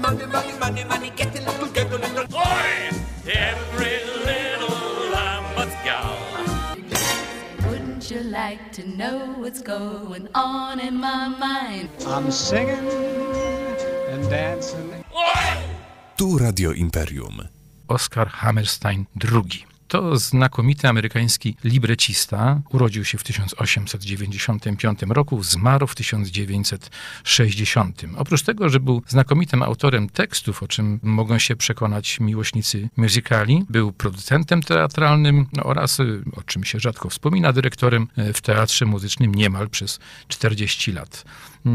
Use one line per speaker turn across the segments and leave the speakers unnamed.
money, money, money, money, get a little, get a little.
Boy, every little lamb but gal.
Wouldn't you like to know what's going on in my mind?
I'm singing and dancing.
Tu Radio Imperium.
Oscar Hammerstein II. To znakomity amerykański librecista. Urodził się w 1895 roku, zmarł w 1960. Oprócz tego, że był znakomitym autorem tekstów, o czym mogą się przekonać miłośnicy muzykali, był producentem teatralnym oraz, o czym się rzadko wspomina, dyrektorem w teatrze muzycznym niemal przez 40 lat.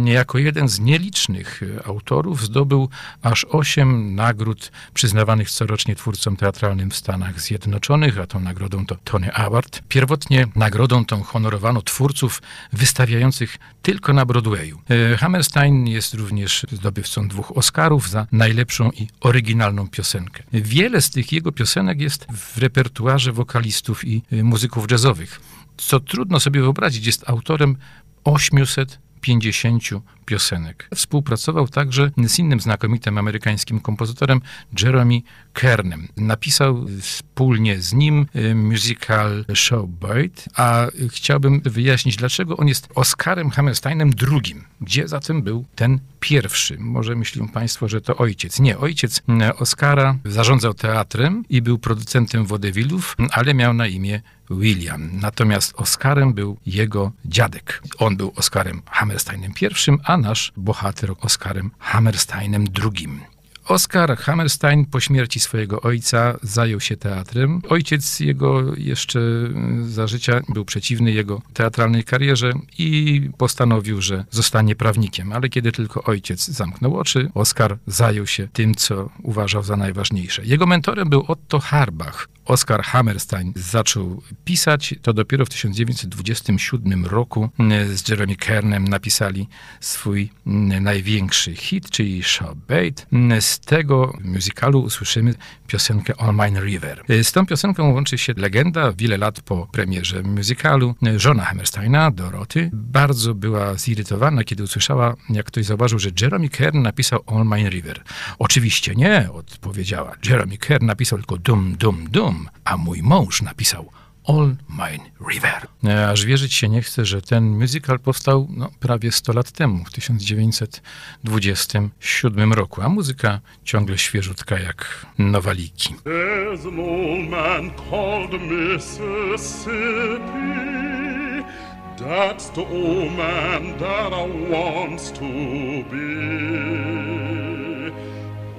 Jako jeden z nielicznych autorów zdobył aż osiem nagród przyznawanych corocznie twórcom teatralnym w Stanach Zjednoczonych, a tą nagrodą to Tony Award. Pierwotnie nagrodą tą honorowano twórców wystawiających tylko na Broadwayu. Hammerstein jest również zdobywcą dwóch Oscarów za najlepszą i oryginalną piosenkę. Wiele z tych jego piosenek jest w repertuarze wokalistów i muzyków jazzowych. Co trudno sobie wyobrazić, jest autorem 800 50 piosenek. Współpracował także z innym znakomitym amerykańskim kompozytorem Jeremy Kernem. Napisał wspólnie z nim musical Showboat, a chciałbym wyjaśnić, dlaczego on jest Oscarem Hammersteinem drugim. Gdzie zatem był ten pierwszy? Może myślą Państwo, że to ojciec. Nie, ojciec Oscara zarządzał teatrem i był producentem wodewilów, ale miał na imię William. Natomiast Oscarem był jego dziadek. On był Oscarem Hammersteinem I, a nasz bohater Oscarem Hammersteinem II. Oscar Hammerstein po śmierci swojego ojca zajął się teatrem. Ojciec jego jeszcze za życia był przeciwny jego teatralnej karierze i postanowił, że zostanie prawnikiem. Ale kiedy tylko ojciec zamknął oczy, Oscar zajął się tym, co uważał za najważniejsze. Jego mentorem był Otto Harbach. Oscar Hammerstein zaczął pisać, to dopiero w 1927 roku z Jeremy Kernem napisali swój największy hit, czyli Showbait. Z tego musicalu usłyszymy piosenkę All Mine River. Z tą piosenką łączy się legenda. Wiele lat po premierze musicalu żona Hammersteina, Doroty, bardzo była zirytowana, kiedy usłyszała, jak ktoś zauważył, że Jeremy Kern napisał All Mine River. Oczywiście nie, odpowiedziała. Jeremy Kern napisał tylko Dum Dum Dum, a mój mąż napisał All Mine River. Aż wierzyć się nie chce, że ten musical powstał no, prawie 100 lat temu, w 1927 roku, a muzyka ciągle świeżutka jak nowaliki.
There's an old man called Mississippi. That's the old man that I wants to be.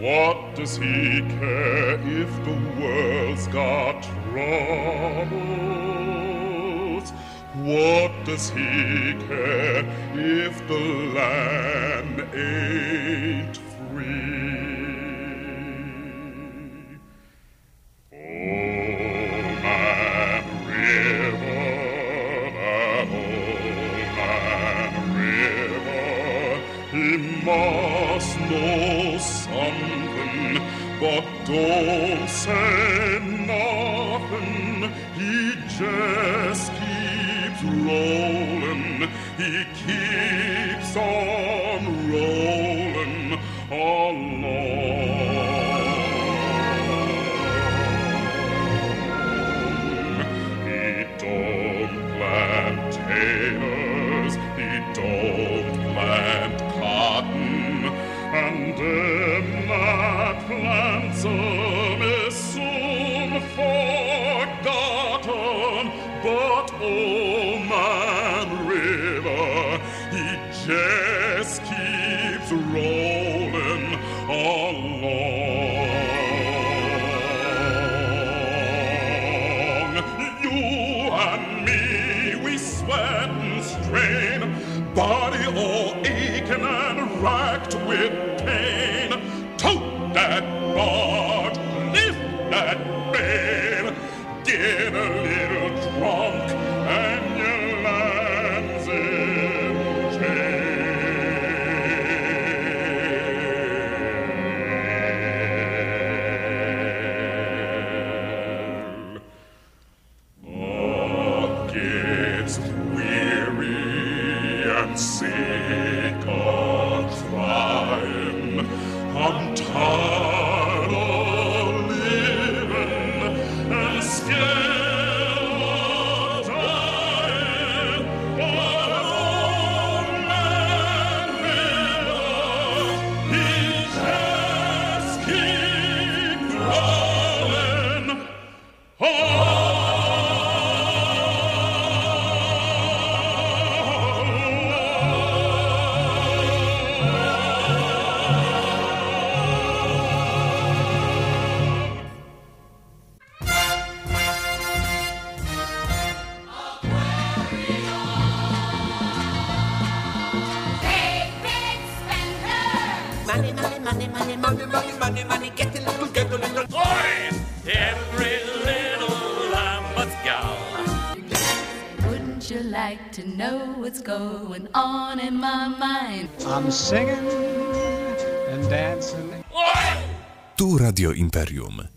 What does he care if the world's got troubles? What does he care if the land ain't free? Oh, man river, old man river, he must know but don't say nothing. He just keeps rolling, he keeps on rolling But oh man river, he see.
Money, money, money, money, money, getting together, little.
Oi! Every little lamb but gal.
Wouldn't you like to know what's going on in my mind?
I'm singing and dancing
Oi!
Tu Radio Imperium.